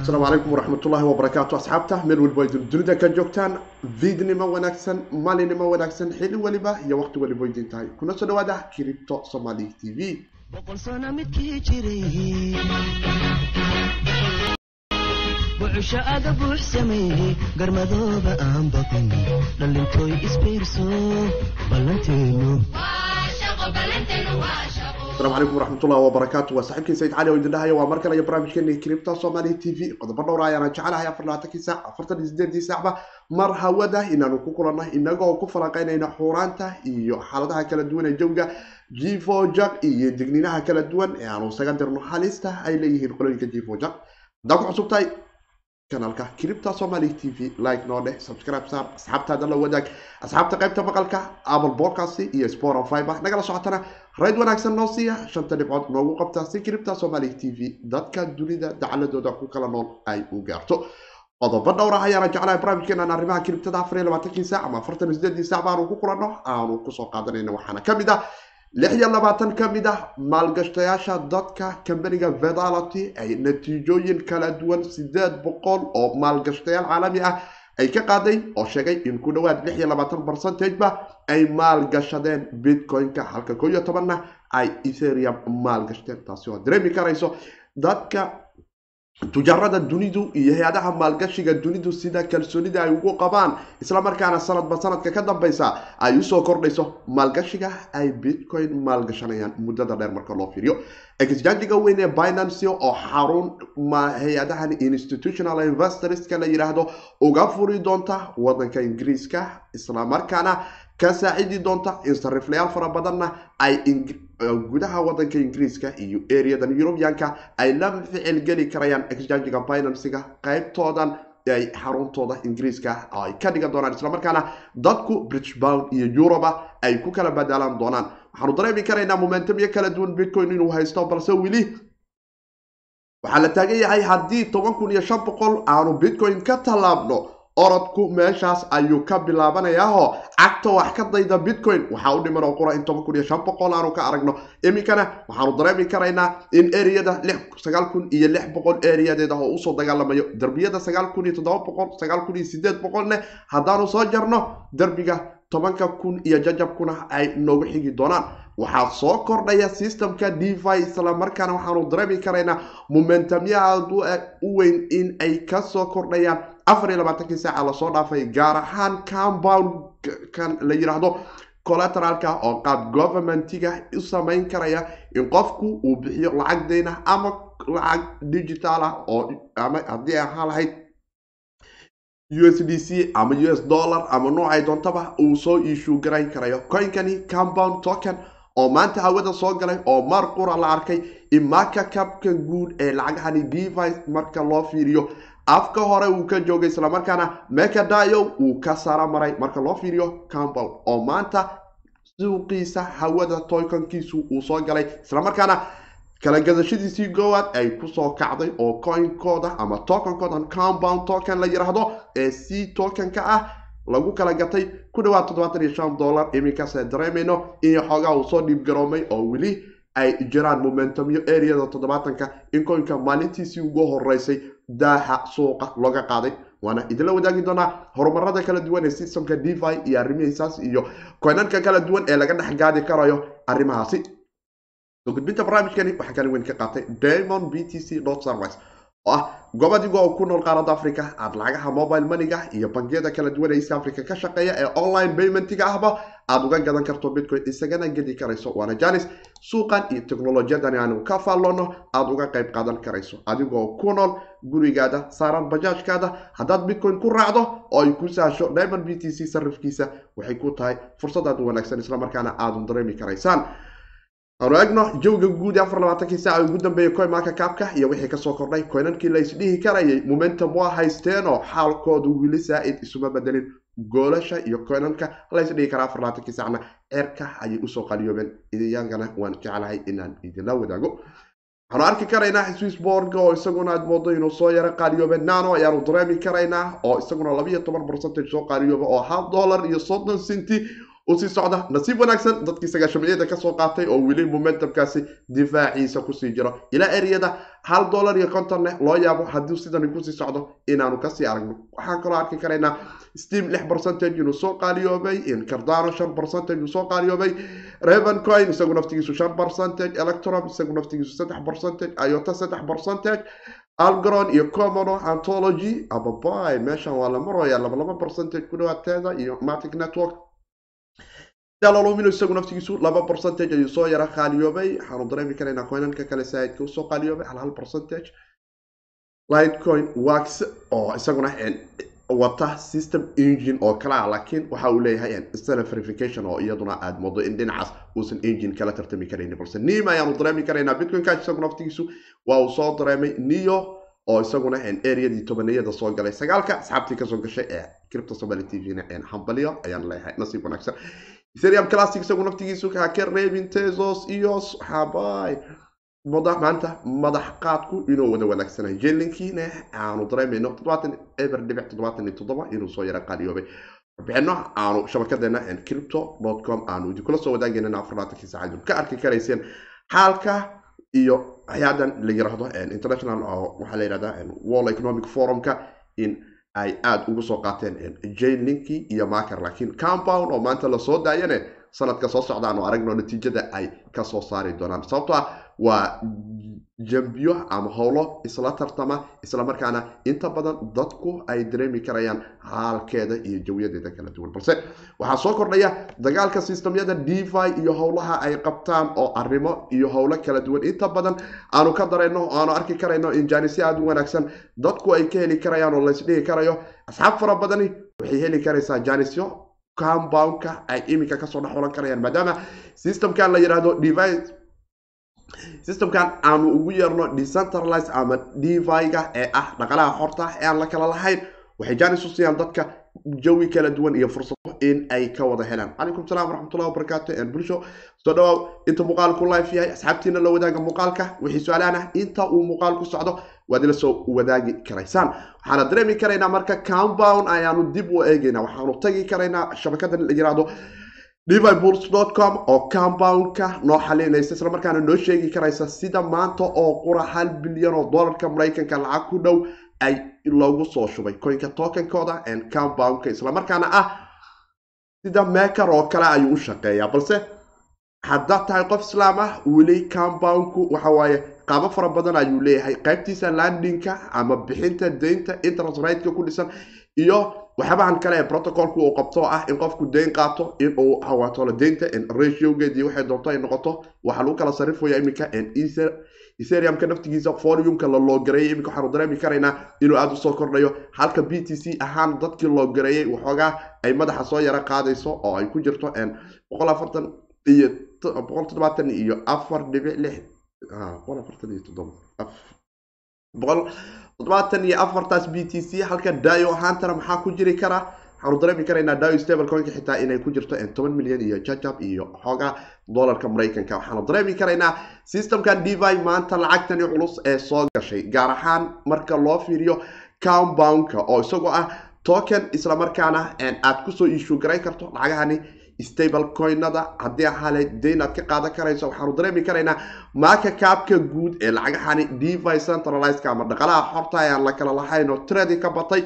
asalaamu calaykum waraxmatullaahi wabarakaatu asxaabta meel walba ay dunida ka joogtaan viidnimo wanaagsan maalinimo wanaagsan xili weliba iyo waqti weliba idin tahay kuna soo dhawaada kiribto somali t v aga buux sameeyey garmadooba aan baqin dhalintooy isbiirso ballanteenu asalaamu calaykum waraxmatullahi wabarakaatu waa saaxiibkii sayid cali oo idin dhahaya waa mar kale iyo barnaamijkeeni kiribta somali t v. Qodobo dhowra ayaana jecelahay afar labaatankii saac afartan iyo sideedii saacba. Mar hawada inaanu ku kulanay inagoo ku falanqeynayna xuuraanta iyo xaaladaha kala duwan ee jawga jivojak iyo digniinaha kala duwan ee aanu isaga dirno. Halista ay leeyihiin qolooyinka jivojak haddaa ku cusubtahay kanaalka kiribta somali t v. Like noo dheh subscribe saar asxaabtaada la wadaag. Asxaabta qaybta maqalka apple podcast iyo spotify nagala socotana rayd wanaagsan noo siiya shanta dhibcood noogu qabta si kiribta somali t v. Dadka dunida dacaladooda ku kala nool ay u gaarto. Qodobo dhowra ayaana jeclahay barnaamijkeenan arrimaha kiribtada afar iyo labaatankii saac ama afartan iyo sideedii saac baanu ku kulanno aanu ku soo qaadanayna waxaana ka mid ah lix iyo labaatan ka mid ah maalgashtayaasha dadka kambaniga vedality ay natiijooyin kala duwan sideed boqol oo maalgashtayaal caalami ah ay ka qaaday oo sheegay in ku dhawaad lix iyo labaatan percentageba ay maalgashadeen bitcoin-ka halka koo iyo tobanna ay etherium maalgashteen. Taasi oo dareemi karayso dadka tujaarada dunidu iyo hay'adaha maalgashiga dunidu sida kalsoonida ay ugu qabaan islamarkaana sanadba sanadka ka dambeysa ay u soo kordhayso maalgashiga ay bitcoin maalgashanayaan muddada dheer marka loo fiiriyo exjangiga weyn ee binancy oo xarun hay'adahan institutional investorska la yidhaahdo uga furi doonta wadanka ingiriiska islamarkaana ka saacidi doonta in sariflayaal fara badanna ay gudaha wadanka ingiriiska iyo areadan eurubianka ay la ficil geli karayaan exjangiga binancyga qaybtoodan ay xaruntooda ingiriiska ay ka dhigan doonaan islamarkaana dadku british bound iyo yuruba ay ku kala badaalaan doonaan. Waxaanu dareemi karaynaa momentumyo kala duwan bitcoin inuu haysto balse weli waxaa la taagan yahay haddii toban kun iyo shan boqol aanu bitcoin ka tallaabno orodku meeshaas ayuu ka bilaabanayaahoo cagta wax ka dayda bitcoin waxaa u dhiman oo qura in toban kun iyo shan boqol aanu ka aragno. Iminkana waxaanu dareemi karaynaa in ereyada sagaal kun iyo lix boqol ereyadeeda oo u soo dagaalamayo. Derbiyada sagaal kun iyo toddoba boqol sagaal kun iyo sideed boqolne haddaanu soo jarno derbiga tobanka kun iyo jajabkuna ay noogu xigi doonaan. Waxaa soo kordhaya systemka devi islamarkaana waxaanu dareemi karaynaa momentumyaha u weyn in ay ka soo kordhayaan afar iyo labaatankii saaca la soo dhaafay gaar ahaan compound kan la yidhaahdo collateralka oo qaab governmentiga u samayn karaya in qofku uu bixiyo lacag deyna ama lacag digital ah oo ama haddii ay ahaan lahayd u s d c ama u s dollar ama noocay doontaba uu soo iishuu garayn karayo. Coinkani compound token oo maanta hawada soo galay oo maar qura la arkay imaka kabka guud ee lacagahani device marka loo fiiriyo afka hore uu ka joogay islamarkaana mekadayo uu ka sara maray marka loo fiiriyo compound oo maanta suuqiisa hawada toykonkiisu uu soo galay. Islamarkaana kala gadashadiisii goowaad ay ku soo kacday oo coinkooda ama tokenkooda compound token la yidhaahdo ee c tokenka ah lagu kala gatay ku dhawaad toddobaatan iyo shan dollar. Iminkaase dareemayno in xoogaa uu soo dhiibgaroomay oo weli ay jiraan momentumyo areada toddobaatanka in coinka maalintiisii ugu horeysay daaha suuqa looga qaaday. Waana idinla wadaagi doonaa horumarada kala duwan ee systemka devi iyo arrimihiisaas iyo koynanka kala duwan ee laga dhex gaadi karayo arrimahaasi. Soo gudbinta barnaamijkani waxaa kaalin weyn ka qaatay diamond b t c service oo ah goob oo ku nool qaaradda africa aad lacagaha mobile moneyga iyo bangiyada kala duwan ee east africa ka shaqeeya ee online paymentiga ahba aad uga gadan karto bitcoin isagana gedi karayso waana janis suuqan iyo teknolojiyadani aanu ka faalloonno aad uga qayb qaadan karayso. Adigoo ku nool gurigaada saaran bajaajkaada haddaad bitcoin ku raacdo oo ay ku sahasho diamond b t c sarifkiisa waxay ku tahay fursad aad u wanaagsan islamarkaana aadun dareemi karaysaan. Aanu egno jawga guud ee afar labaatankii saaca ugu dambeeyay coinmarka kaabka iyo wixii ka soo kordhay coinankii la isdhihi karayay momentum waa haysteenoo xaalkoodu weli saa-id isuma bedelin goolasha iyo coinanka la isdhihi karaa afar labaatankii saacna ceerka ayay u soo qaliyoobeen. Iyagana waan jeclahay inaan idinla wadaago. Waxaanu arki karaynaa swissborg oo isaguna aad moodo inuu soo yaro qaaliyoobe nano ayaanu dareemi karaynaa oo isaguna labiiyo toban percentage soo qaaliyooba oo hal dollar iyo soddon u sii socda nasiib wanaagsan dadkii sagaashamiyada ka soo qaatay oo weli momentumkaasi difaaciisa ku sii jiro ilaa ereyada hal dollar iyo kontonne loo yaabo haddii sidani ku sii socdo inaanu ka sii aragno waxaan kaloo arki karaynaa steam lix percentage inuu soo qaaliyoobay cardano shan percentage uu soo qaaliyoobay raven coin isagu naftigiisu shan percentage electrum isagu naftigiisu saddex percentage iota saddex percentage algron iyo commono antology ababy meeshan waa la laba percentage ku dhawaateeda iyo matic network dalolumino naftigiisu laba percentage ayuu soo yara qaaliyoobay. Waxaanu dareemi karaynaa coinanka kale saaidka u soo qaaliyoobay hal hal percentage. Lightcoin wax oo isaguna wata system engine oo kale ah laakiin waxa uu leeyahay self verification oo iyaduna aad moodo in dhinacaas uusan engine kala tartami karayni balse nim ayaanu dareemi karaynaa bitcoin cash isagu naftigiisu waa uu soo dareemay neo oo isaguna areadii tobaniyada soo galay. Sagaalka asxaabtii ka soo gashay ee cripto somali t v-na hambalyo ayaan leeyahay. Nasiib wanaagsan ethereum classic isagu naftigiisu kaa ka reebin tesos iyo xabay maanta madax qaadku inuu wada wanaagsanay. Jelinkiina aanu dareemayno toddobaatan eber dhibic toddobaatan iyo toddoba inuu soo yara qaaliyoobay. Warbixino aanu shabakadeena crypto com aanu idinkula soo wadaagayna afarlaatankii saacad ka arki karayseen xaalka iyo hay'adan la yiraahdo international waxaa la yirahdaa world economic forumka in ay aada ugu soo qaateen jaylinkii iyo maker laakiin compound oo maanta la soo daayane sanadka soo socda aanu aragno natiijada ay ka soo saari doonaan. Sababto ah waa jambiyo ama howlo isla tartama islamarkaana inta badan dadku ay dareemi karayaan haalkeeda iyo jawiyadeeda kala duwan. Balse waxaa soo kordhaya dagaalka sistamyada devi iyo howlaha ay qabtaan oo arrimo iyo howlo kala duwan. Inta badan aanu ka darayno aanu arki karayno in jaanisyo aada u wanaagsan dadku ay ka heli karayaan oo laysdhihi karayo asxaab fara badani waxay heli karaysaa jaanisyo compoundka ay iminka ka soo dhex oran karayaan. Maadaama systemkan la yidhaahdo device systemkan aanu ugu yeerno decentralize ama devi-ga ee ah dhaqalaha xorta ee aan la kala lahayn waxay jaanis u siiyaan dadka jawi kala duwan iyo fursado in ay ka wada helaan. Calaykum salaam waraxmatullahi wabarakaatu bulsho soo dhawaaw inta muuqaalku life yahay asxaabtiina la wadaaga muuqaalka wixii su'aalaan inta uu muuqaalku socdo waad ila soo wadaagi karaysaan. Waxaana dareemi karaynaa marka compound ayaanu dib u eegayna waxaanu tagi karaynaa shabakadan la yiraahdo devibuls.com oo compoundka noo xalinaysa islamarkaana noo sheegi karaysa sida maanta oo qura hal bilyan oo dollarka maraykanka lacag ku dhow ay loogu soo shubay. Coinka tokenkooda compoundka islamarkaana ah sida maker oo kale ayuu u shaqeeyaa. Balse haddaad tahay qof islaam ah weli compoundku waxa waaye qaabo fara badan ayuu leeyahay. Qaybtiisa landinka ama bixinta deynta interest rateka ku dhisan iyo waxyaabahan kale ee protocolku uu qabto ah in qofku deyn qaato in uu hawaatolo deynta ratiogeedii waxay doonto ay noqoto. Waxaa lagu kala sarifaya iminka ethereumka naftigiisa foliumka la loogareeyay iminka waxaanu dareemi karaynaa inuu aada u soo kordhayo. Halka b t c ahaan dadkii loogareeyey waxoogaa ay madaxa soo yaro qaadayso oo ay ku jirto boqol afartan iyo boqol toddobaatan iyo afar dhibic lix boqol afartan iyo toddoba boqol toddobaatan iyo afartaas b t c halka dayo ahaantana maxaa ku jiri kara? Waxaanu dareemi karaynaa dayo stable coinka xitaa inay ku jirto toban milyan iyo jajab iyo xoogaa dollarka maraykanka. Waxaanu dareemi karaynaa systemkan devi maanta lacagtani culus ee soo gashay gaar ahaan marka loo fiiriyo compoundka oo isagoo ah token islamarkaana aad ku soo issue garayn karto lacagahani stable coinada. Haddii ahale dayn ka qaadan karayso waxaanu dareemi karaynaa maaka kaabka guud ee lacagahani devi centralizeka ama dhaqalaha xorta ayaan la kala lahayn oo tradi ka batay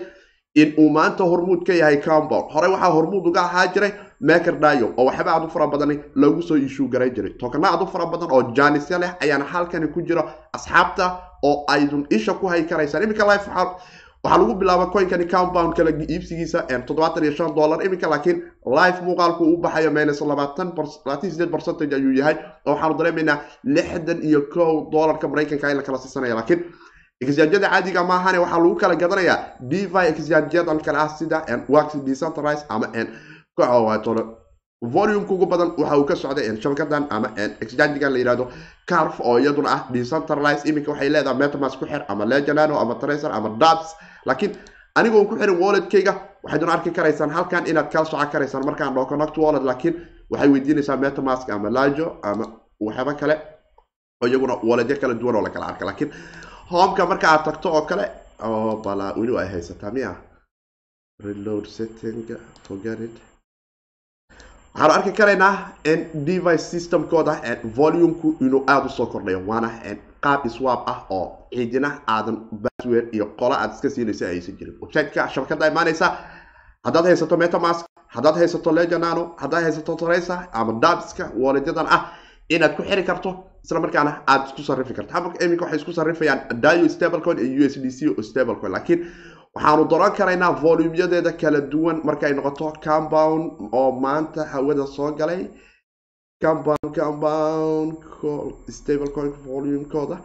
in uu maanta hormuud ka yahay compound horey waxaa hormuud uga ahaa jiray maker dayo oo waxyaaba aad u fara badani loogu soo issue garan jiray. Tokana aad u fara badan oo jaanisya leh ayaana halkani ku jiro asxaabta oo aydun isha ku hay karaysaan iminka life waxaa lagu bilaaba coinkani compound kala iibsigiisa toddobaatan iyo shan dollar iminka laakiin life muuqaalku uu baxayo minus labaatan labaatan sideed percentage ayuu yahay. Oo waxaanu dareemaynaa lixdan iyo kow dollarka maraykanka in la kala siisanaya laakiin exchangeyada caadiga maahane waxaa lagu kala gadanayaa devi exchangeyadan kale ah sida wax decentralize ama volumeka ugu badan waxa uu ka socday shabakadan ama exchangegan la yihahdo carf oo iyaduna ah decentralize iminka waxay leedahay metamask ku xir ama legenano ama tracer ama dabs laakiin anigoo ku xirin walletkayga waxayduna arki karaysaan halkan inaad kala soco karaysaan markaan dhao connect wallet laakiin waxay weydiinaysaa metamask ama lajo ama waxyaaba kale oo iyaguna walletyo kala duwan oo la kala arka. Laakiin homeka marka aad tagto oo kale oo bala weli ay haysataa miya? Reload setting forget waxaanu arki karaynaa device systemkooda volumeku inuu aada u soo kordhayo waana qaab swap ah oo ciidina aadan basware iyo qola aad iska siinaysa aysan jirin. Websiteka shabakada imaanaysa haddaad haysato metamask haddaad haysato leganano haddaad haysato tracer ama dabska waleedyadan ah inaad ku xiri karto isla markaana aad isku sarrifi karto. Habka iminka waxay isku sarrifayaan dio stablecoin iyo u s d c o stablecoin laakiin waxaanu doran karaynaa volumyadeeda kala duwan markay noqoto compound oo maanta hawada soo galay compound compound stablecoin volumekooda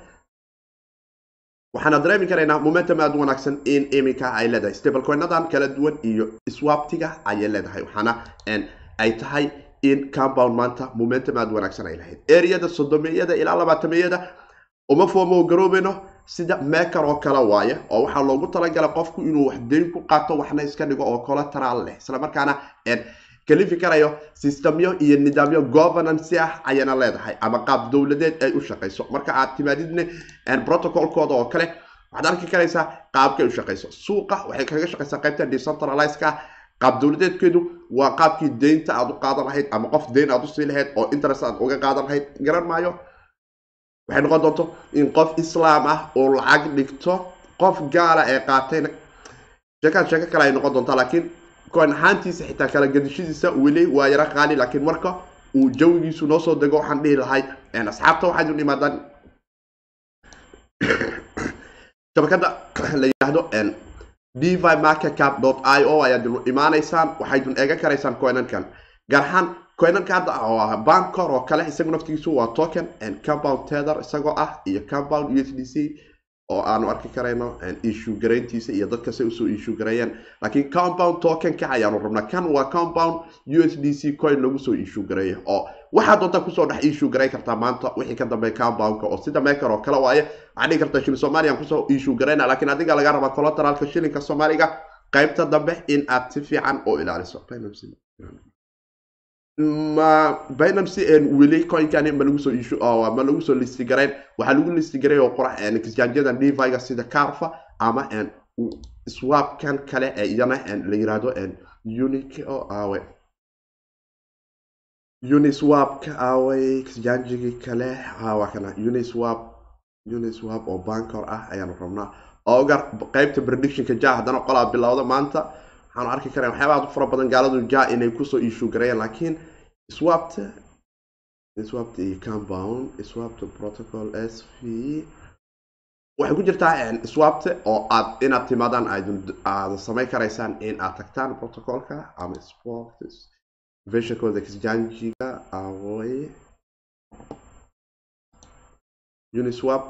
waxaana dareemi karaynaa momentum aada wanaagsan in iminka ay leedahay stablecoinadan kala duwan iyo swaptiga ayay leedahay. Waxaana ay tahay in compound maanta momentum aada wanaagsan ay lahayd. Areada sodomeyada ilaa labaatameyada uma foomo garoobeyno sida meker oo kale waaye oo waxaa loogu talagalay qofku inuu wax deyn ku qaato waxna iska dhigo oo collateral leh. Isla markaana kalifi karayo systemyo iyo nidaamyo governance ah ayana leedahay ama qaab dowladeed ay u shaqayso marka aad timaadidne protocolkooda oo kale waxaad arki karaysaa qaabkay u shaqayso suuqa waxay kaga shaqaysaa qaybta decentralizeka qaab dowladeedkeedu waa qaabkii deynta aad u qaadan lahayd ama qof deyn aad u sii lahayd oo interest aad uga qaadan lahayd. Garan maayo? Waxay noqon doonto in qof islaam ah oo lacag dhigto qof gaala ee qaatayna. Sheekaan sheeko kale ay noqon doontaa laakiin koin ahaantiisa xitaa kala gadishadiisa weli waa yaro qaali laakiin marka uu jawigiisu noo soo dego waxaan dhihi lahay asxaabta waxaad u imaadaan shabakada la yidhaahdo devi marketcap i o ayaad imaanaysaan waxaydun eegan karaysaan coinankan gaar ahaan coinanka hadda oo ah bancor oo kale isagu naftigiisu waa token compound tether isagoo ah iyo compound u s d c oo aanu arki karayno issue garayntiisa iyo dadka say u soo issue gareeyeen laakiin compound tokenka ayaanu rabnaa. Kan waa compound u s d c coin lagu soo issue gareeyo oo waxaad doonta ku soo dhex issue garayn kartaa maanta wixii ka dambeeya compoundka. Oo sida maker oo kale waaye waxaad dhigi kartaa shilin somaliyan ku soo issue garayna. Laakiin adiga laga rabaa collateralka shilinka soomaaliga qaybta dambe in aad si fiican oo ilaaliso ma binamcy weli coinkani ma lagu soo issue ma lagu soo listi garayn waxaa lagu listi garay oo qora kisjaanjada deviga sida carfa ama swapkan kale ee iyana la yiraahdo unique oo awe uniswapka away kisjaanjigii kale waa kana. Uniswap oo bancor ah ayaanu rabnaa. Ogar qeybta predictionka ja haddana qolaa bilowda maanta waxaanu arki karaa waxyaaba aad u fara badan gaaladu ja inay ku soo issue gareeyaan laakiin swapta swapta iyo compound swapta protocol s v. Waxay ku jirtaa swapta oo aad inaad timaadaan aad samayn karaysaan in aad tagtaan protocolka ama sport versionkooda kisjanjiga away. Uniswap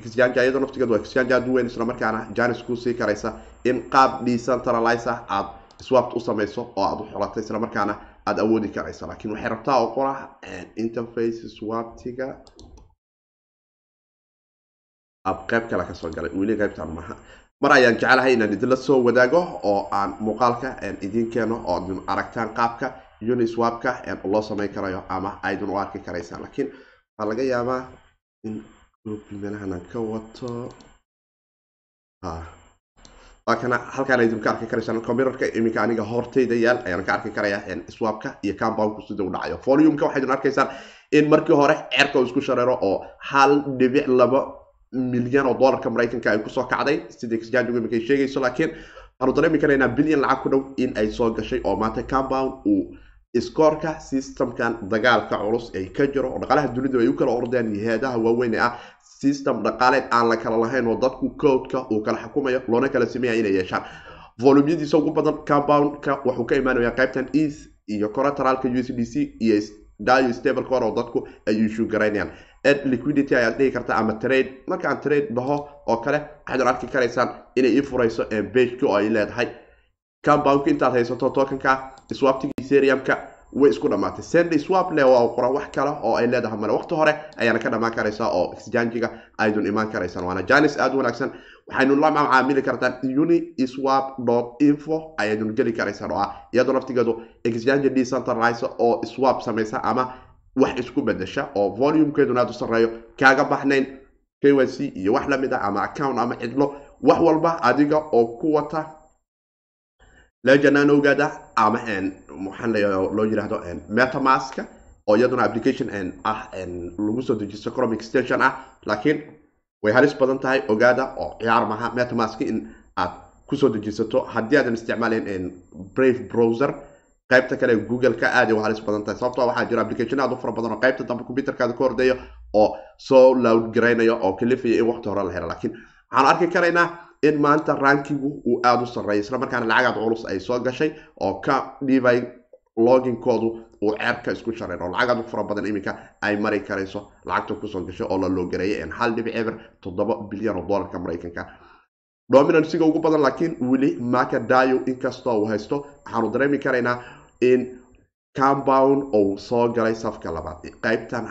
iyadoo naftigeed waa aad u weyn isla markaana janis kuu sii karaysa in qaab decentralize ah aad swapt u samayso oo aad u xolatay isla markaana aada awoodi karaysa laakiin waxay rabtaa oo qora interface swaptiga ab qeyb kale ka soo galay weli qeybtan maha. Mar ayaan jecelahay inaan idinla soo wadaago oo aan muuqaalka idin keeno oo adun aragtaan qaabka uniswapka loo samayn karayo ama aydun u arki karaysaan laakiin waxaa laga yaabaa in meelahan aan ka wato. Waa kana halkaan idin ka arki karaysaan computerka iminka aniga hortayda yaal ayaan ka arki karaya swapka iyo compoundku sida u dhacayo volumeka waxaydun arkaysaan in markii hore ceerka isku shareero oo hal dhibic laba milyan oo dollarka maraykanka ay ku soo kacday. Sida exchange iminka ay sheegayso laakiin waxaanu dareemi karaynaa bilyan lacag ku dhow in ay soo gashay oo maanta compound uu iskoorka systemkan dagaalka culus ay ka jiro oo dhaqaalaha dunidu ay u kala ordeen hay'adaha waaweyn ee ah system dhaqaaleed aan la kala lahayn oo dadku codeka uu kala xukumayo loona kala sameeya inay yeeshaan. Volumyadiisa ugu badan compoundka wuxuu ka imaanaya qaybtan east iyo collateralka u s d c iyo dio stablecore oo dadku ay issue garaynayaan. Ed liquidity ayaad dhihi kartaa ama trade. Markaan trade dhaho oo kale waxaad arki karaysaan inay ii furayso oo ay leedahay. Compoundka intaad haysato tokenka swaptiga ethereumka way isku dhamaatay. Sandy swap le waa qora wax kale oo ay leedahay male waqti hore ayaana ka dhamaan karaysaa oo exchangiga aydun imaan karaysaan. Waana janis aada u wanaagsan. Waxaynu la macaamili kartaan uni swap info ayaydun geli karaysaan oo ah iyadoo naftigeedu exchange decentralize oo swap samaysa ama wax isku bedesha oo volumekeeduna aad u sarreeyo kaaga baxnayn k iyo wax la mid ah ama account ama cidlo wax walba adiga oo ku wata lejanaan ogaada ama waxaan loo yidhaahdo metamaska oo iyaduna application ah lagu soo dejisto chromic station ah. Laakiin way halis badan tahay ogaada oo ciyaar maha metamask in aad ku soo dejisato. Haddii aadan isticmaalayn brave browser qaybta kale google-ka aad u halis badan tahay. Sababtoo waxaa jira application aad u fara badan oo qaybta dambe computerkaada ka hordeeya oo soo loud garaynaya oo kalifaya in waqti hore la helo. Laakiin waxaan arki karaynaa in maanta rankigu uu aada u sarreeya isla markaana lacagaad culus ay soo gashay oo ka dhibay loginkoodu uu ceerka isku shareen oo lacagaad u fara badan iminka ay mari karayso lacagta ku soo gashay oo la loogareeyay hal dhibic eber toddoba bilyan oo dollarka maraykanka. Dominansiga ugu badan laakiin weli macadayo inkastoo uu haysto waxaanu dareemi karaynaa in compound uu soo galay safka labaad. Qaybtan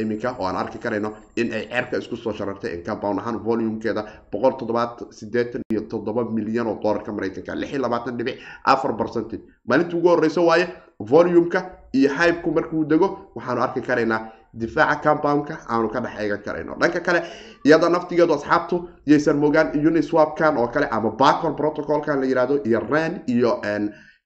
iminka oo aan arki karayno in ay ceerka isku soo sharartay compound ahaan volumekeeda boqol toddobaad sideetan iyo toddoba milyan oo dollarka maraykanka. Lix iyo labaatan dhibic afar percentage. Maalinta ugu horeysa waaye volumeka iyo hybeku markuu dego waxaanu arki karaynaa difaaca compoundka aanu ka dhex eegan karayno. Dhanka kale iyada naftigeedu asxaabtu yaysan mogaan uniswapkan oo kale ama bacon protocolkan la yihahdo iyo ren iyo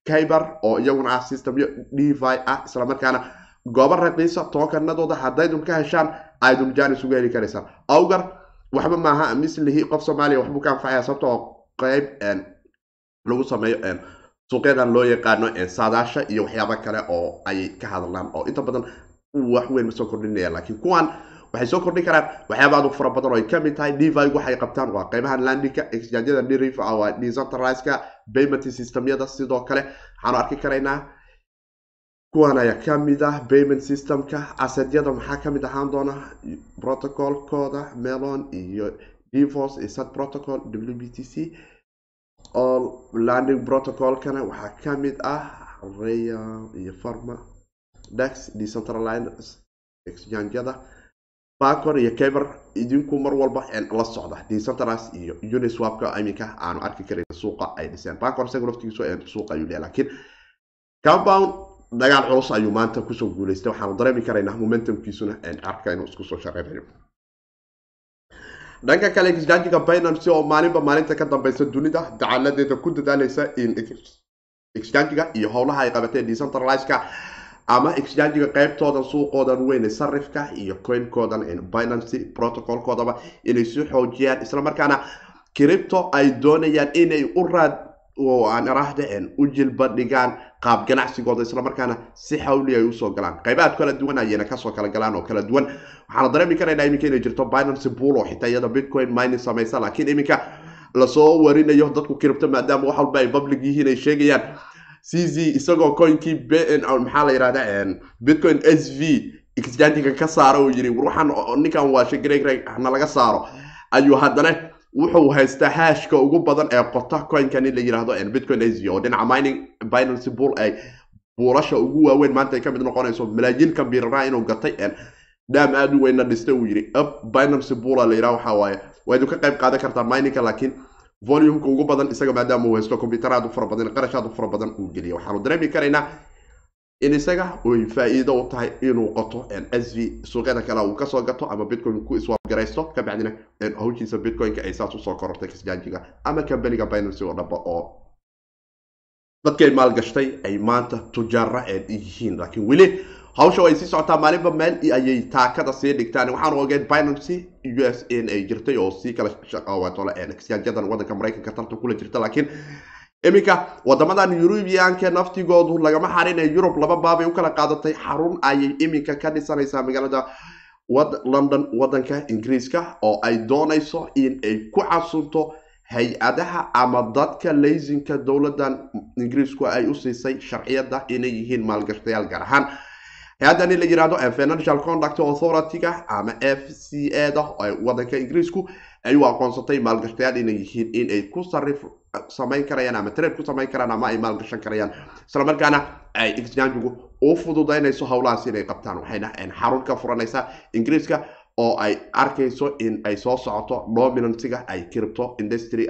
kyber oo iyaguna ah systemyo devi ah islamarkaana goobo raqiisa tookanadooda haddaydun ka heshaan aydun janis uga heli karaysaan. Awgar waxba maaha mislihi qof soomaaliya waxbuu ka anfacaya sababta oo qeyb lagu sameeyo suuqyadan loo yaqaano saadaasha iyo waxyaabo kale oo ay ka hadlaan oo inta badan wax weyn ma soo kordhinaya laakiin kuwan waxay soo kordhin karaan waxyaaba aad u fara badan oo ka mid tahay devigu waxay qabtaan waa qeybahan landinka exchangeyada deriv waa decentralizeka systemyada sidoo kale. Waxaanu arki karaynaa kuwan ayaa ka mid ah payment systemka asedyada maxaa ka mid ahaan doona? Protocolkooda melon iyo devos iyo sat protocol w b t c. All landing protocolkana waxaa ka mid ah real iyo farma dex decentralized exchangeyada bacor iyo caber idinku mar walba la socda. Decentralize iyo uniswapka iminka aanu arki karan suuqa ay dhiseen. Bacor isaga laftigiisu suuqa ayuu leeyahay. Laakiin compound dagaal culus ayuu maanta ku soo guuleystay. Waxaanu dareemi karaynaa momentumkiisuna arka inuu isku soo shaqeynayo. Dhanka kale exchangiga binance oo maalinba maalinta ka dambeysa dunida dacaladeeda ku dadaaleysa in exchangiga iyo howlaha ay qabateen decentralizeka ama exchangiga qeybtoodan suuqoodan weyn sarifka iyo coinkoodan binancy protocolkoodaba inay soo xoojiyaan. Islamarkaana cripto ay doonayaan inay u raad iraahda u jilba dhigaan qaab ganacsigooda. Islamarkaana si xawli ay u soo galaan. Qaybaad kala duwan ayayna ka soo kala galaan oo kala duwan. Waxaana dareemi karaynaa iminka inay jirto binancy bull oo xitaa iyada bitcoin mining samaysa laakiin iminka la soo warinayo dadku cripto maadaama wax walba ay public yihiin ay sheegayaan cz isagoo coinkii maxaa la yihahda bitcoin s v exchangiga ka saara uu yiri waxaan ninkan waa shgreg na laga saaro. Ayuu haddana wuxuu haystaa hashka ugu badan ee qota coinkan in la yiraahdo bitcoin s v oo dhinaca mining binancy bull ay buulasha ugu waaweyn maanta ay ka mid noqonayso malaayiin kambiiraraha inuu gatay dhaam aada u weynna dhistay uu yiri up binancy bulla la yiraha waxa waaye. Waa idin ka qayb qaadan kartaa miningka laakiin volumeka ugu badan isaga maadaama uu haysto combyuter aad u fara badan qarash aad u fara badan uu geliya waxaanu dareemi karaynaa in isaga ay faa-iido u tahay inuu qoto s v suuqyada kale uu ka soo gato ama bitcoin ku iswaabgaraysto kabacdina hawshiisa bitcoinka ay saas u soo korortay kisjaajiga ama kambaniga binancy oo dhaba oo dadkay maalgashtay ay maanta tujaara yihiin laakiin weli hawsha ay sii socotaa maalinba meel ayay taakada sii dhigtaan waxaan ogeed binancy u s n ay jirtay oo sii kala shaqaawatole exchangeyadan wadanka maraykanka tartan kula jirta laakiin iminka wadamadan yurubiyaanka naftigoodu lagama xarinay yurub laba baabay u kala qaadatay. Xarun ayay iminka ka dhisanaysaa magaalada london wadanka ingiriiska oo ay doonayso in ay ku casunto hay'adaha ama dadka laysinka dowladan ingiriisku ay u siisay sharciyada inay yihiin maalgashtayaal gaar ahaan hay'addan in la yiraahdo financial conduct authority-ga ama f c a da wadanka ingiriisku ay u aqoonsatay maalgashtayaal inay yihiin in ay ku sarif samayn karayaan ama trade ku samayn karaan ama ay maalgashan karayaan. Islamarkaana ay exchangigu u fududaynayso howlahaas inay qabtaan waxayna xarun ka furanaysaa ingiriiska oo ay arkayso in ay soo socoto dominansiga ay cripto industry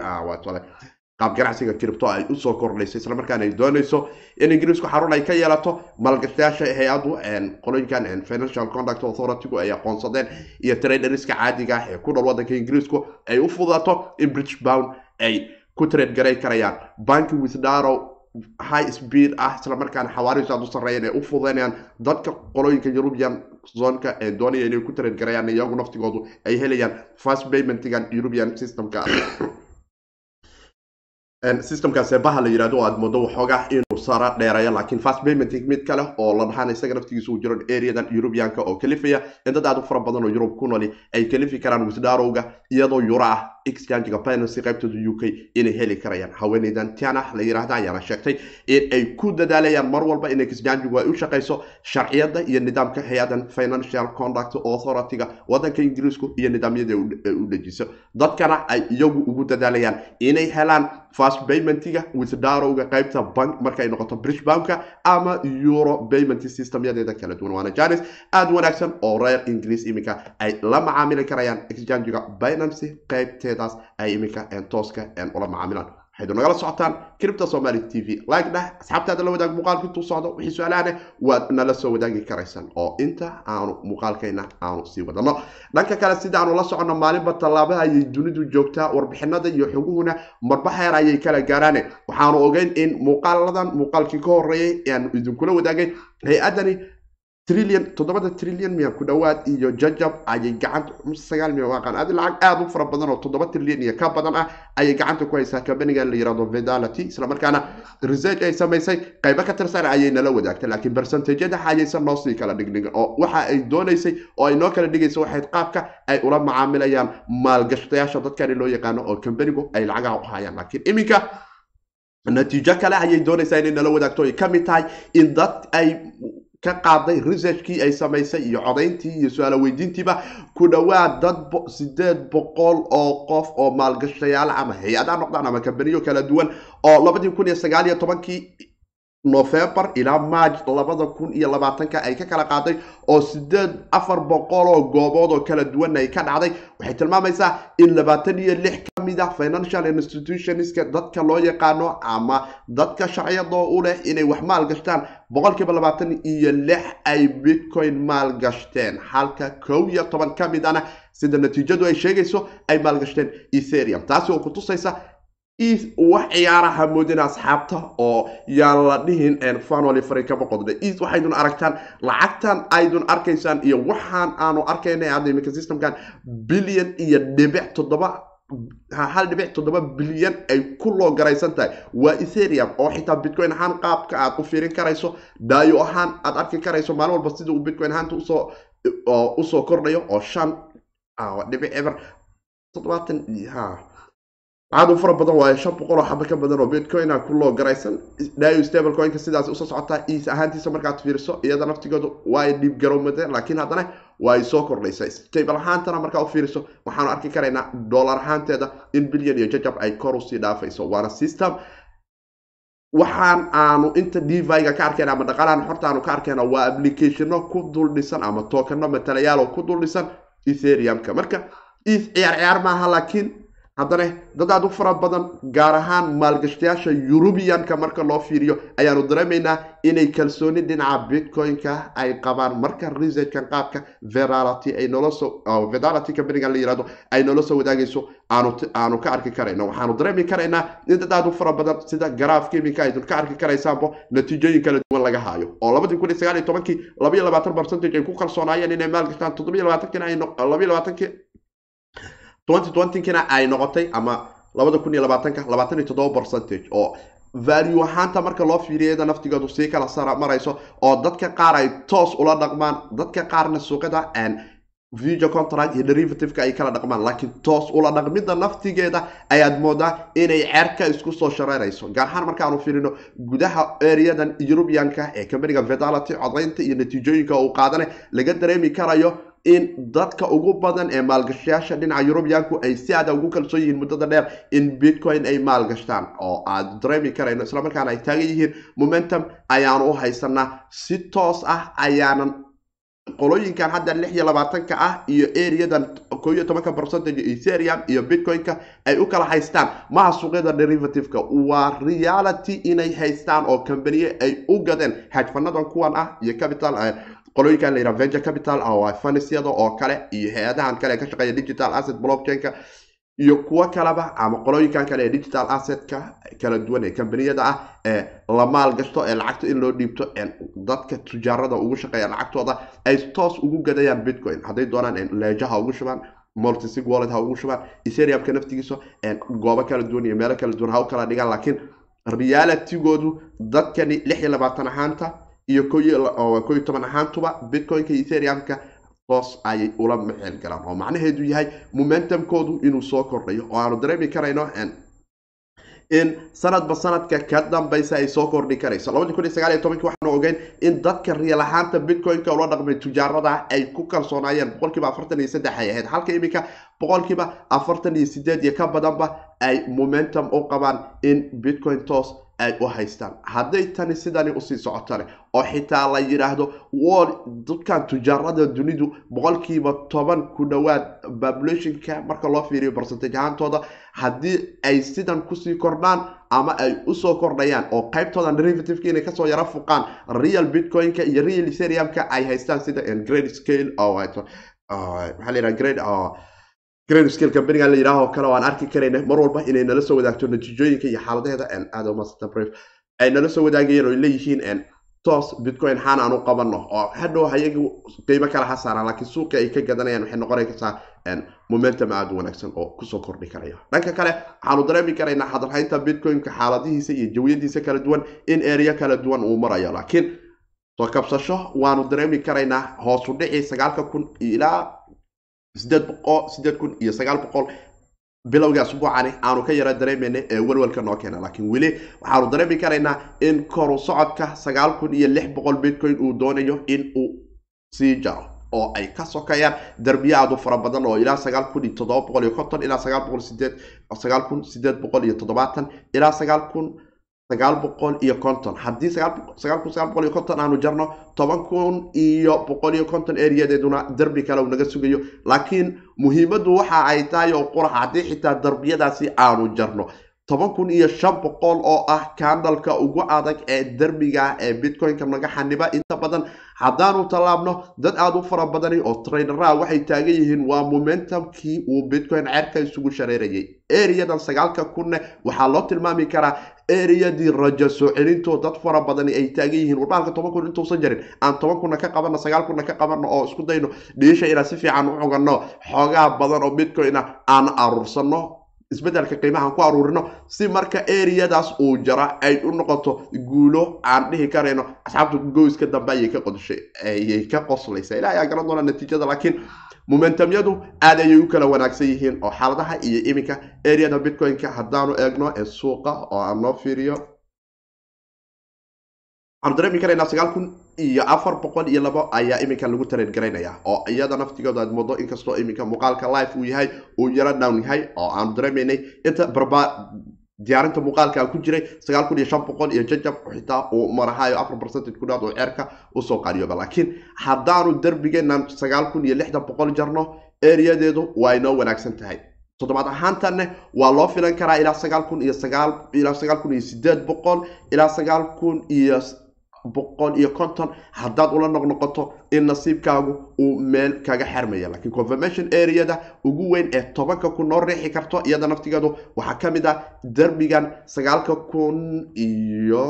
qaab ganacsiga cripto ay u soo kordhayso islamarkaana ay doonayso in ingiriisku xarun ay ka yeelato maalgashtayaasha hay'adu qolooyinkan financial conduct authority-gu ay aqoonsadeen iyo traderska caadiga ah ee ku dhol wadanka ingiriisku ay u fudato in bridge bound ay ku trade garay karayaan. Banki withdarow high speed ah isla markaana xawaarihiisu aad u sarreeyeen ay u fududeynayaan dadka qolooyinka european zonka ee doonaya inay ku taran garayaan iyagu naftigoodu ay helayaan fast paymentigan european systemka systemka seebaha la yidhahdo aad moodo waxoogaa inuu sara dheerayo laakiin fast payment mid kale oo la dhahaan isaga naftigiisa uu jiro areadan europeanka oo kalifaya in dad aad u fara badan oo yurub ku nooli ay kalifi karaan wisdarowga iyadoo yuro ah exchangiga binancy qaybtooda u k inay heli karayaan. Haweeneydan tiana la yidhaahda ayaana sheegtay in ay ku dadaalayaan mar walba in exchangigu ay u shaqayso sharciyada iyo nidaamka hay'adan financial conduct authority-ga wadanka ingiriisku iyo nidaamyada u dejiso dadkana ay iyagu ugu dadaalayaan inay helaan fast paymentiga wisdarowga qaybta bank markay noqoto british banka ama euro payment systemyadeeda kala duwan. Waana janis aada wanaagsan oo reer ingiriis iminka ay la macaamili karayaan exchangiga binancy qaybteedaas ay iminka tooska ula macaamilaan waxaydu nagala socotaan. Cripta somali t v. Like dheh asxaabtaada la wadaag muuqaalka intuu socdo. Wixii su'aalahane waad nala soo wadaagi karaysaan oo inta aanu muuqaalkayna aanu sii wadano dhanka kale sida aanu la soconno maalinba tallaaba ayay dunidu joogtaa warbixinada iyo xoguhuna marba heer ayay kala gaaraane waxaanu ogeyn in muuqaaladan muuqaalkii ka horeeyay aanu idinkula wadaagay. Hay'adani trillion toddobada trillion miya ku dhowaad iyo jajab ayay gacanta sagaal miya waaqaan adi lacag aada u fara badan oo toddoba trillion iyo ka badan ah ayay gacanta ku haysaa companiga la yiraahdo vedality isla markaana research ay samaysay qaybo ka tirsan ayay nala wadaagtay laakiin percentageyada ayaysan noo kala dhigdhigin oo waxa ay doonaysay oo ay noo kala dhigaysa waxayd qaabka ay ula macaamilayaan maalgashtayaasha dadkani loo yaqaano oo companigu ay lacagaha u hayaan. Laakiin iminka natiijo kale ayay doonaysaa inay nala wadaagto ay ka mid tahay in dad ay ka qaaday researchkii ay samaysay iyo codayntii iyo su'aalo weydiintiiba ku dhowaad dad sideed boqol oo qof oo maalgashayaal ama hay'ada noqdaan ama kambaniyo kala duwan oo labadii kun iyo sagaal iyo tobankii november ilaa march labada kun iyo labaatanka ay ka kala qaaday oo sideed afar boqol oo goobood oo kala duwan ay ka dhacday. Waxay tilmaamaysaa in labaatan iyo lix ka mid ah financial institutionska dadka loo yaqaano ama dadka sharciyadoo u leh inay wax maal gashtaan. Boqolkiiba labaatan iyo lix ay bitcoin maal gashteen. Halka kow iyo toban ka mid ana sida natiijadu ay sheegayso ay maalgashteen etherium taasi oo kutusaysa wax ciyaaraha moodina asxaabta oo yaan la dhihin fanoli fari kama qodna is waxaydun aragtaan lacagtan aydun arkaysaan iyo waxaan aanu arkayna hadda iminka systemkan bilyan iyo dhibic toddoba hal dhibic toddoba bilyan ay ku loo garaysan tahay. Waa etherium oo xitaa bitcoin ahaan qaabka aad u fiirin karayso daayo ahaan aad arki karayso maalin walba sida uu bitcoin ahaanta u soo u soo kordhayo oo shan dhibic eber toddobaatan aad u fara badan waayo shan boqol oo xaba ka badan oo bitcoina ku loo garaysan. Dayo stable coinka sidaas u soo socotaa is ahaantiisa markaad fiiriso iyada naftigoodu waa ay dhiib garowmade laakiin haddana waa ay soo kordhaysa. Stable ahaantana markaa u fiiriso waxaanu arki karaynaa dollar ahaanteeda in bilyan iyo jajab ay kor u sii dhaafayso. Waana system. Waxaan aanu inta deviga ka arkayna ama dhaqaalahan xorta aanu ka arkayna waa applicationo ku dul dhisan ama tookano matalayaal oo ku dul dhisan etheriumka marka ciyaar ciyaar maaha laakiin haddana dad aad u fara badan gaar ahaan maalgashtayaasha yurubiyanka marka loo fiiriyo ayaanu dareemaynaa inay kalsooni dhinaca bitcoin-ka ay qabaan. Marka researchkan qaabka verality ay noola soo verality companigan la yiraahdo ay noola soo wadaagayso aanu ka arki karayno. Waxaanu dareemi karaynaa in dad aad u fara badan sida garaafka iminka aydun ka arki karaysaanbo natiijooyin kala duwan laga haayo. Oo labadii kun iyo sagaal iyo tobankii laba iyo labaatan percentage ay ku kalsoonaayeen inay maalgashtaan toddobiyo labaatankiina ay laba iyo labaatankii ay noqotay ama labada kun iyo labaatanka labaatan iyo toddoba percentage oo value ahaanta marka loo fiiriyada naftigoodu sii kala sara marayso oo dadka qaar ay toos ula dhaqmaan dadka qaarna suuqada video contract iyo derivativeka ay kala dhaqmaan laakiin toos ula dhaqmidda naftigeeda ayaad moodaa inay ceerka isku soo shareerayso. Gaar ahaan markaanu fiirino gudaha areadan eurubianka ee companiga vedality codaynta iyo natiijooyinka uu qaadane laga dareemi karayo in dadka ugu badan ee maalgashayaasha dhinaca yurubiyaanku ay si aada ugu kalsoon yihiin muddada dheer in bitcoin ay maalgashtaan oo aad dareemi karayno islamarkaana ay taagan yihiin momentum ayaanu u haysanaa si toos ah ayaanan qolooyinkan hadda lix iyo labaatanka ah iyo areadan koo tobanka percentage etherium iyo bitcoin-ka ay u kala haystaan. Maha suuqyada derivativeka waa reality inay haystaan oo kambaniye ay u gadeen. Hajfanadan kuwan ah iyo capital qolooyinkan la yidhaha venture capital oo fanisyada oo kale iyo hay'adahan kale ka shaqeeya digital asset blockchain-ka iyo kuwo kaleba ama qolooyinkan kale ee digital assetka kala duwan ee kambaniyada ah ee la maalgashto ee lacagta in loo dhiibto dadka tujaarada ugu shaqeeya lacagtooda ay toos ugu gadayaan bitcoin. Hadday doonaan leejaha ugu shubaan multisig wallet ha ugu shubaan ethereumka naftigiisa goobo kala duwan iyo meelo kala duwan ha u kala dhigaan laakiin realitygoodu dadkani lix iyo labaatan ahaanta iyo ko iyo toban ahaantuba bitcoinka iyo ethereumka toos ayay ula mexeel galaan oo macnaheedu yahay momentumkoodu inuu soo kordhayo oo aanu dareemi karayno in sanadba sanadka ka dambaysa ay soo kordhi karayso. Waxaanu ogeyn in dadka riil ahaanta bitcoin-ka ula dhaqmay tujaarada ay ku kalsoonaayeen boqolkiiba afartan iyo saddex ay ahayd halka iminka boqolkiiba afartan iyo sideed iyo ka badanba ay momentum u qabaan in bitcoin toos ay u haystaan. Hadday tani sidani u sii socotane oo xitaa la yidhaahdo dadkan tujaarada dunidu boqolkiiba toban ku dhowaad populationka marka loo fiiriyo percentage ahaantooda haddii ay sidan ku sii kordhaan ama ay u soo kordhayaan oo qaybtoodan derivativeka inay ka soo yaro fuqaan real bitcoin-ka iyo real ethereum-ka ay haystaan sida grade scale maxaa la yidhaha grade grayscale companiga la yidhaaho kale oo aan arki karayna mar walba inay nala soo wadaagto natiijooyinka iyo xaaladaheeda aad umasatbref ay nala soo wadaagayeen oo leeyihiin toos bitcoin xaan aan u qabano oo hadhow hayaga qiimo kale ha saaraan laakiin suuqa ay ka gadanayaan waxay noqonaysaa momentum aada wanaagsan oo ku soo kordhi karaya. Dhanka kale waxaanu dareemi karaynaa hadalhaynta bitcoin-ka xaaladihiisa iyo jawiyadiisa kala duwan in ereyo kala duwan uu marayo laakiin soo kabsasho waanu dareemi karaynaa hoosu dhici sagaalka kun ilaa sideed boqol sideed kun iyo sagaal boqol bilowga asbuucani aanu ka yara dareemayna ee welwelka noo keena. Laakiin weli waxaanu dareemi karaynaa in koru socodka sagaal kun iyo lix boqol bitcoin uu doonayo in uu sii jaro oo ay ka sokayaan darbiye aad u fara badan oo ilaa sagaal kun iyo toddoba boqol iyo konton ilaa sagaal boqol sideed sagaal kun sideed boqol iyo toddobaatan ilaa sagaal kun sagaal boqol iyo konton. Haddii sagaal kun sagaal boqol iyo konton aanu jarno toban kun iyo boqol iyo konton eriyadeeduna derbi kale uu naga sugayo. Laakiin muhiimaddu waxa ay tahay oo qurax haddii xitaa darbiyadaasi aanu jarno. Toban kun iyo shan boqol oo ah kandalka ugu adag ee derbiga ee bitcoin-ka naga xaniba inta badan haddaanu tallaabno dad aada u fara badani oo traineraha waxay taagan yihiin waa momentumkii uu bitcoin ceerka isugu shareerayay. Eriyadan sagaalka kunne waxaa loo tilmaami karaa eriyadii rajo soo celintoo dad fara badani ay taagan yihiin. Warbaalka toban kun intuusan jarin aan toban kunna ka qabano sagaal kunna ka qabano oo isku dayno dhiisha inaan si fiican u cugano xoogaa badan oo bitcoin ah aan aruursano isbeddelka qiimahaan ku aruurino si marka eriyadaas uu jara ay u noqoto guulo aan dhihi karayno. Asxaabta goyska dambe ayay ka qoslaysa ilaa ayaa garan doona natiijada laakiin momentumyadu aad ayay u kala wanaagsan yihiin oo xaaladaha iyo iminka eriyada bitcoin-ka haddaanu eegno ee suuqa oo aan noo fiiriyo. Waxaanu dareemi karaynaa sagaal kun iyo afar boqol iyo labo ayaa iminka lagu tareen garaynaya oo iyada naftigooda aad moodo inkastoo iminka muuqaalka life uu yahay uu yaro down yahay oo aanu dareemaynay inta barba diyaarinta muuqaalka aan ku jiray sagaal kun iyo shan boqol iyo jajab xitaa uu marahayo afar percentage ku dhaad oo ceerka u soo qaadiyooba laakiin haddaanu derbigeenan sagaal kun iyo lixdan boqol jarno eriyadeedu waa inoo wanaagsan tahay. Toddobaad ahaantanne waa loo filan karaa ilaa sagaal kun iyo sagaal ilaa sagaal kun iyo sideed boqol ilaa sagaal kun iyo boqol iyo konton haddaad ula noqnoqoto in nasiibkaagu uu meel kaga xermaya laakiin confirmation areada ugu weyn ee tobanka kun noo riixi karto iyada naftigeedu waxaa ka mid ah derbigan sagaalka kun iyo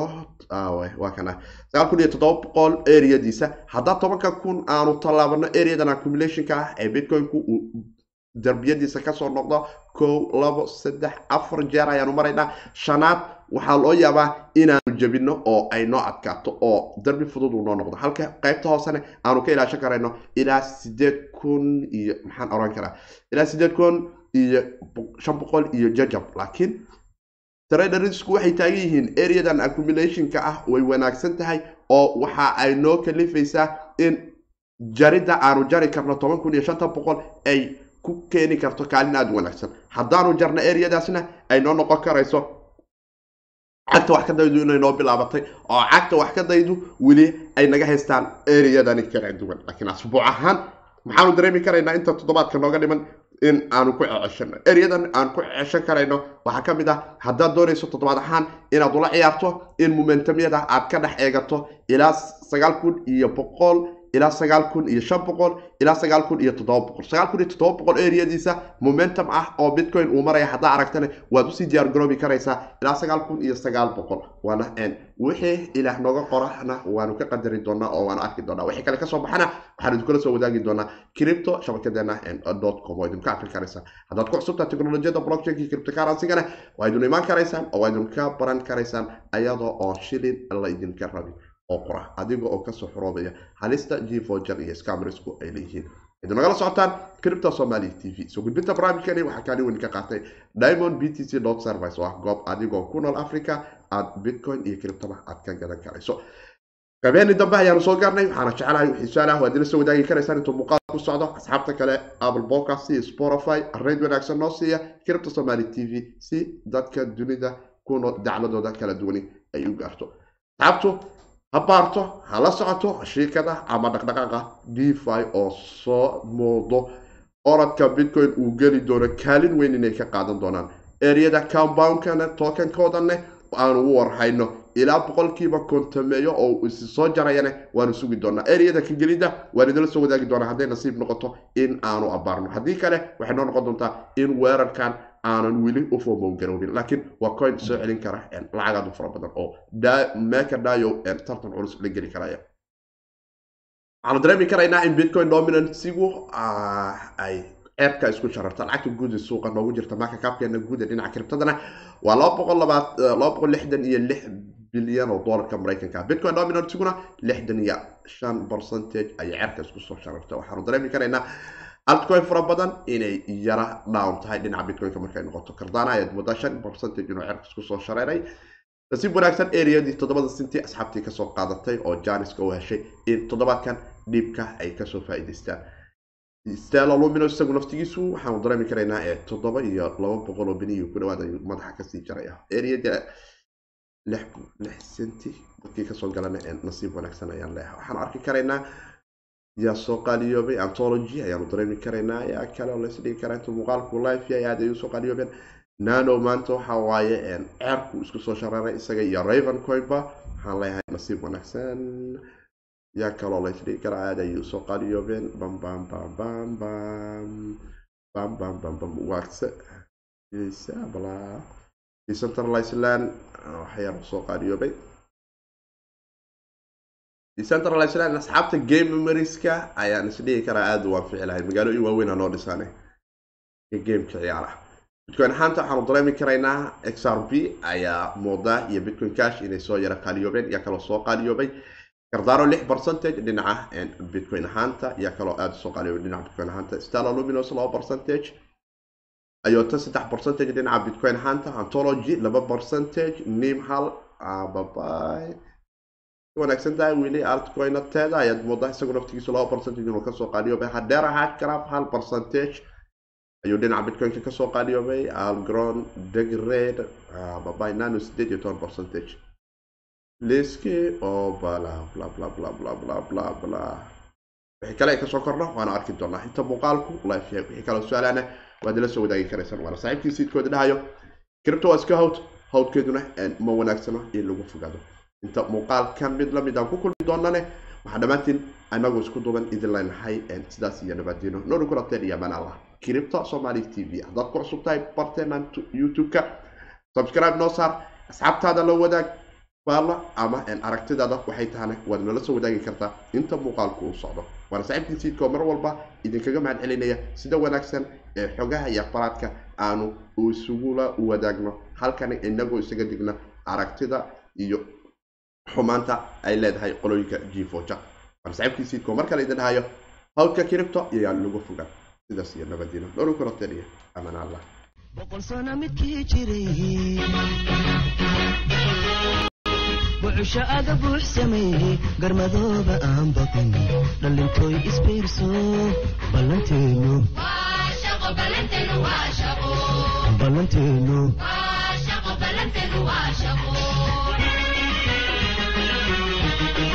waa kana. Sagaal kun iyo toddoba boqol areadiisa. Haddaa tobanka kun aanu tallaabano areadan accumulationka ah ee bitcoin-ku uu derbiyadiisa ka soo noqdo. Kow labo saddex afar jeer ayaanu maraynaa. Shanaad waxaa loo yaabaa inaanu jebino oo ay noo adkaato oo darbi fudud uu noo noqdo. Halka qaybta hoosene aanu ka ilaashan karayno ilaa sideed kun iyo maxaan oran karaa? Ilaa sideed kun iyo shan boqol iyo jajab. Laakiin tradersku waxay taagan yihiin areadan accumulationka ah way wanaagsan tahay oo waxa ay noo kalifaysaa in jaridda aanu jari karno toban kun iyo shanta boqol ay ku keeni karto kaalin aada u wanaagsan. Haddaanu jarno areadaasna ay noo noqon karayso cagta wax ka daydu inay noo bilaabatay oo cagta wax ka daydu weli ay naga haystaan ereyadani kala duwan. Laakiin asbuuc ahaan maxaanu dareemi karaynaa inta toddobaadka nooga dhiman in aanu ku ceshano ereyadan aan ku ceshan karayno waxaa ka mid ah haddaad doonayso toddobaad ahaan inaad ula ciyaarto in momentumyada aad ka dhex eegato ilaa sagaal kun iyo boqol ilaa sagaal kun iyo shan boqol ilaa sagaal kun iyo toddoba boqol sagaal kun iyo toddoba boqol areadiisa momentum ah oo bitcoin uu maraya haddaa aragtana waad u sii diyaar garoobi karaysaa ilaa sagaal kun iyo sagaal boqol waana wixii ilaah nooga qorana waanu ka qadari doonaa oo waanu arki doonaa wixii kale ka soo baxana waxaan idinkula soo wadaagi doonaa cripto shabakadeena com oo idinka arki karaysaa haddaad ku cusubtaa teknolojiyada blockchainka cryptocurrency-gana waa idin imaan karaysaan oo waa idinka baran karaysaan ayadoo oo shilin la idinka rabin oo qora adiga oo ka soo xoroobaya halista gvoger iyo scamrisku ay leeyihiin. Idin nagala socotaan cripto somali t v. Soo gudbinta barnaamijkani waxaa kaalin weyn ka qaatay diamond b t c dot service oo ah goob adigoo ku nool africa aad bitcoin iyo criptoba aad ka gadan karayso. Qabeeni dambe ayaanu soo gaarnay waxaana jecelahay wixii su'aalaha waad ila soo wadaagi karaysaan intuu muuqaal ku socdo asxaabta kale apple podcast iyo spotify rayd wanaagsan noo siiya cripto somali t v si dadka dunida ku nool dacladooda kala duwani ay u gaarto. Asxaabtu ha baarto ha la socoto shiikada ama dhaqdhaqaaqa defi oo soo moodo oradka bitcoin uu geli doono kaalin weyn inay ka qaadan doonaan. Ereyada compoundkana tokenkoodane aanu u warhayno. Ilaa boqolkiiba kontameeyo oo isi soo jarayane waanu sugi doonaa. Ereyada ka gelidda waan idinla soo wadaagi doonaa. Hadday nasiib noqoto in aanu abaarno. Haddii kale waxay noo noqon doontaa in weerarkan aanan weli u fomow garoobin laakiin waa coin soo celin kara lacag aad u fara badan oo meka dayo tartan culus la geli karaya. Waxaanu dareemi karaynaa in bitcoin dominansigu ay ceebka isku shararta. Lacagta guud suuqa noogu jirta marka kaabkeena guud ee dhinaca kriptadana waa lixdan iyo bilyan oo doolarka maraykanka. Bitcoin dominansiguna lixdan iyo shan percentage ayay ceebka isku soo shararta. Waxaanu dareemi karaynaa altcoin fara badan inay yara down tahay dhinaca bitcoinka markay noqoto. Kardana ayaad moodaa shan percentage inuu ceebka isku shareeray. Nasiib wanaagsan areadii toddobada sinti asxaabtii ka soo qaadatay oo janiska u heshay in toddobaadkan dhiibka ay ka soo faa'iidaystaan. Stella lumino isagu naftigiisu waxaanu dareemi karaynaa ee toddoba iyo laba boqol oo beniyo ku dhawaad ayuu madaxa ka sii jaraya areada lix senti dadkii ka soo galana nasiib wanaagsan ayaan leeyahay. Waxaanu arki karaynaa yaa soo qaaliyoobay antology ayaanu dareemi karaynaa yaa kale oo laysdhigi karaa intuu muuqaalku life yahay aad ay u soo qaaliyoobeen nano maanta waxa waaye ceerku isku soo shararay isaga iyo raven coinba waxaan leeyahay nasiib wanaagsan yaa kaloo laysdhigi karaa aad ayay u soo qaaliyoobeen bam bam bam bam bam bam decentralized asxaabta game memorieska ayaan isdhigi karaa aada u anfici lahay magaalooyin waaweyn ha noo dhisaane ee gameka ciyaara bitcoin ahaanta waxaanu dareemi karaynaa x r b ayaa moodaa iyo bitcoin cash inay soo yara qaaliyoobeen yaa kaloo soo qaaliyoobay. Kardaro lix percentage dhinaca bitcoin ahaanta yaa kaloo aada u soo qaaliyoobay dhinaca bitcoin ahaanta. Stella luminos laba percentage. Ayota saddex percentage dhinaca bitcoin ahaanta. Antology laba percentage. Nim hal baby wanaagsan tahay weli altcoinateeda ayaad moodaa isagu naftigiisu laba percentage inuu ka soo qaaliyoobay hadeer hacraf hal percentage ayuu dhinaca bitcoinka ka soo qaaliyoobay algron degred baby nano sideed iyo toban percentage. Liski oo bala bla bla bla bla bla bla bla wixii kale ay ka soo korno waana arki doonaa inta muuqaalku life yahay wixii kaloo su'aalana waad ila soo wadaagi karaysaan waana saaxiibkii siidkooda dhahayo. Cripto waa iska hawd hawdkeeduna ma wanaagsano in lagu fogaado inta muuqaalkan mid la mid aan ku kulmi doonane waxaa dhammaantiin anagu isku duban idin leenahay sidaas iyo nabadiino noori kulateen iyo amaan allah. Somali t v. Haddaad ku cusub tahay youtube-ka. Subscribe noo saar. Asxaabtaada la wadaag baalla ama aragtidaada waxay tahana waad nala soo wadaagi kartaa inta muuqaalku uu socdo. Waana saaxiibkii siidkoo mar walba idinkaga mahad celinaya sida wanaagsan ee xogaha iyo aqbaraadka aanu isugula wadaagno. Halkani inagoo isaga digna aragtida iyo xumaanta ay leedahay qolooyinka jifoja siidkoo mar kale idin dhahayo hawdka kiribto iyaan lagu fogaan sidaas iyo nabadiino noolu kulateeniya amaan allah. Boqol sano midkii jiray. Bucusho aga buux sameeyey garmadooba aan baqin dhalintooy isbiirso ballanteenu. Ballanteenu Thank you.